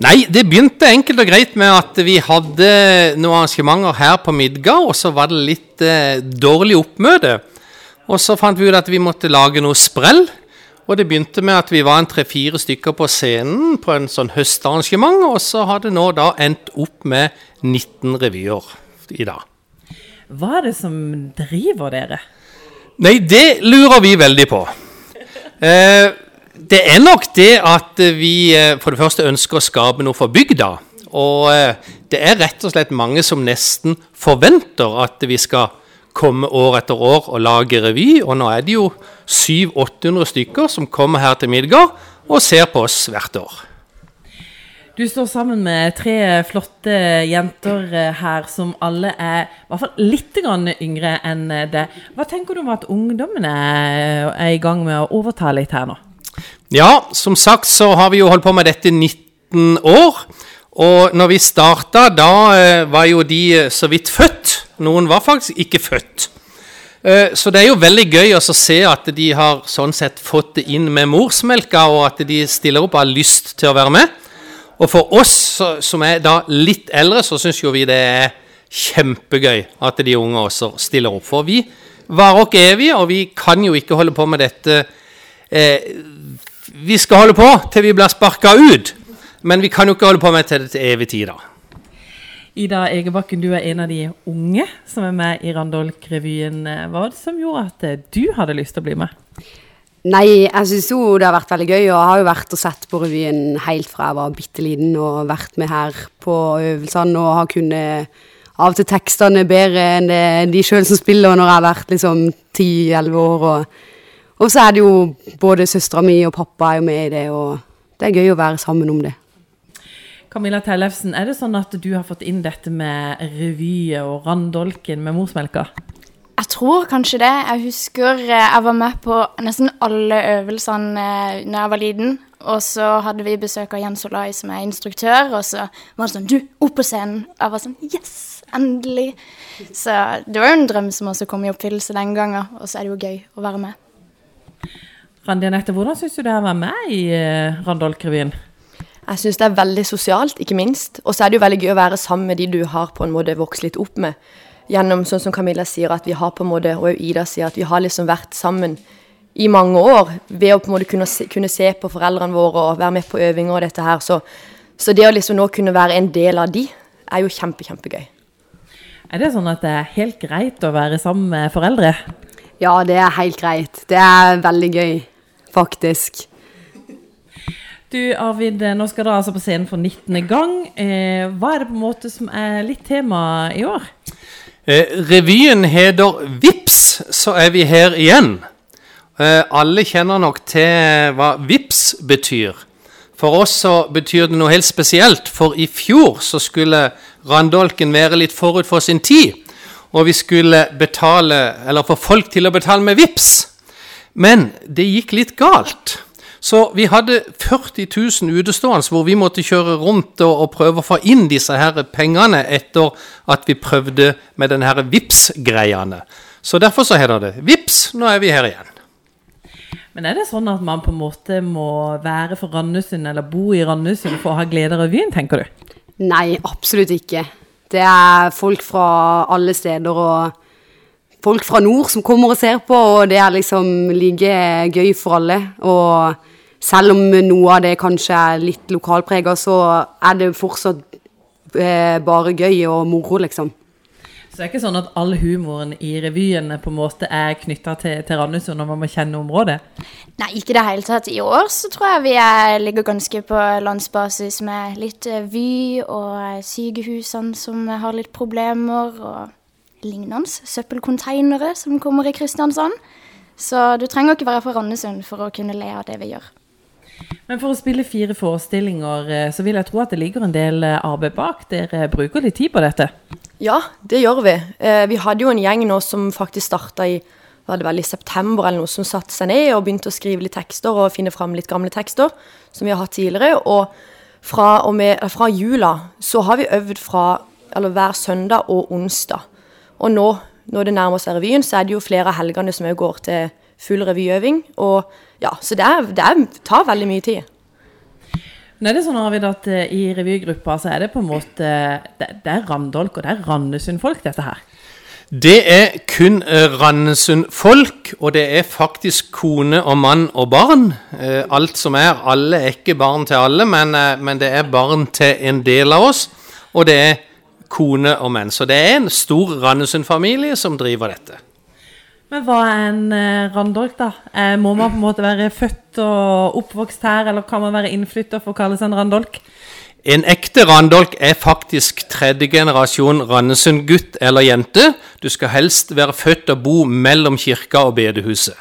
Nei, det begynte enkelt og greit med at vi hadde noen arrangementer her på Midgard, og så var det litt eh, dårlig oppmøte. Og så fant vi ut at vi måtte lage noe sprell. Og det begynte med at vi var en tre-fire stykker på scenen på en sånn høstarrangement, og så har det nå da endt opp med 19 revyer i dag. Hva er det som driver dere? Nei, det lurer vi veldig på. Eh, det er nok det at vi eh, for det første ønsker å skape noe for bygda. Og eh, det er rett og slett mange som nesten forventer at vi skal komme år etter år og lage revy. Og nå er det jo 700-800 stykker som kommer her til Midgard og ser på oss hvert år. Du står sammen med tre flotte jenter eh, her som alle er i hvert fall litt yngre enn det. Hva tenker du om at ungdommene er i gang med å overta litt her nå? Ja, som sagt så har vi jo holdt på med dette 19 år. Og når vi starta, da eh, var jo de eh, så vidt født. Noen var faktisk ikke født. Eh, så det er jo veldig gøy å se at de har sånn sett fått det inn med morsmelka, og at de stiller opp og har lyst til å være med. Og for oss som er da litt eldre, så syns jo vi det er kjempegøy at de unge også stiller opp. For vi varer oss evig, og vi kan jo ikke holde på med dette eh, vi skal holde på til vi blir sparka ut. Men vi kan jo ikke holde på med til, til evig tid, da. Ida Egebakken, du er en av de unge som er med i Randolk-revyen. Hva var det som gjorde at eh, du hadde lyst til å bli med? Nei, jeg syns jo det har vært veldig gøy. Og jeg har jo vært og sett på revyen helt fra jeg var bitte liten og vært med her på øvelsene og har kunnet av og til tekstene bedre enn de sjøl som spiller når jeg har vært liksom ti-elleve år. og og så er det jo både søstera mi og pappa er jo med i det, og det er gøy å være sammen om det. Camilla Tellefsen, er det sånn at du har fått inn dette med revy og Randolken med morsmelka? Jeg tror kanskje det. Jeg husker eh, jeg var med på nesten alle øvelsene da eh, jeg var liten. Og så hadde vi besøk av Jens Olai, som er instruktør, og så var det sånn Du, opp på scenen! Jeg var sånn Yes! Endelig! Så det var jo en drøm som også kom i oppfyllelse den gangen, og så er det jo gøy å være med. Randi Anette, hvordan syns du det er å være med i uh, Randolk-revyen? Jeg syns det er veldig sosialt, ikke minst. Og så er det jo veldig gøy å være sammen med de du har på en måte vokst litt opp med. Gjennom sånn som Camilla sier, at vi har på en måte, og Ida sier, at vi har liksom vært sammen i mange år. Ved å på en måte kunne se, kunne se på foreldrene våre og være med på øvinger og dette her. Så, så det å liksom nå kunne være en del av de, er jo kjempe, kjempegøy. Er det sånn at det er helt greit å være sammen med foreldre? Ja, det er helt greit. Det er veldig gøy, faktisk. Du Arvid, nå skal dere altså på scenen for 19. gang. Eh, hva er det på en måte som er litt tema i år? Eh, revyen heter 'Vips, så er vi her igjen'. Eh, alle kjenner nok til hva vips betyr. For oss så betyr det noe helt spesielt, for i fjor så skulle Randolken være litt forut for sin tid og vi skulle betale, eller få folk til å betale med VIPS. Men det gikk litt galt. Så vi hadde 40 000 utestående hvor vi måtte kjøre rundt og, og prøve å få inn disse her pengene etter at vi prøvde med denne VIPS-greiene. Så derfor så heter det VIPS, nå er vi her igjen. Men er det sånn at man på en måte må være for Randesund eller bo i Randesund for å ha glede av revyen, tenker du? Nei, absolutt ikke. Det er folk fra alle steder og folk fra nord som kommer og ser på, og det er liksom like gøy for alle. Og selv om noe av det kanskje er litt lokalprega, så er det fortsatt eh, bare gøy og moro, liksom. Så det er ikke sånn at all humoren i revyen på en måte er knytta til, til Randesund, når man må kjenne området? Nei, ikke i det hele tatt. I år så tror jeg vi er, ligger ganske på landsbasis med litt uh, Vy og sykehusene som har litt problemer, og lignende. Søppelkonteinere som kommer i Kristiansand. Så du trenger ikke være fra Randesund for å kunne le av det vi gjør. Men for å spille fire forestillinger, eh, så vil jeg tro at det ligger en del eh, arbeid bak. Dere bruker litt tid på dette? Ja, det gjør vi. Eh, vi hadde jo en gjeng nå som faktisk starta i var det vel i september eller noe, som satte seg ned og begynte å skrive litt tekster og finne fram litt gamle tekster som vi har hatt tidligere. Og fra, og med, fra jula så har vi øvd fra eller hver søndag og onsdag. Og nå når det nærmer seg revyen, så er det jo flere av helgene som òg går til full revyøving. Og ja, så det, er, det er, tar veldig mye tid. Nå er det sånn Arvid, at eh, I revygruppa så er det på en måte Det, det er Randolk og det er Randesund-folk, dette her. Det er kun eh, Randesund-folk, og det er faktisk kone og mann og barn. Eh, alt som er. Alle er ikke barn til alle, men, men det er barn til en del av oss. Og det er kone og menn. Så det er en stor Randesund-familie som driver dette. Men hva er en eh, Randolk, da? Eh, må man på en måte være født og oppvokst her, eller kan man være innflytter for å kalle seg en Randolk? En ekte Randolk er faktisk tredje generasjon Randesund-gutt eller -jente. Du skal helst være født og bo mellom kirka og bedehuset.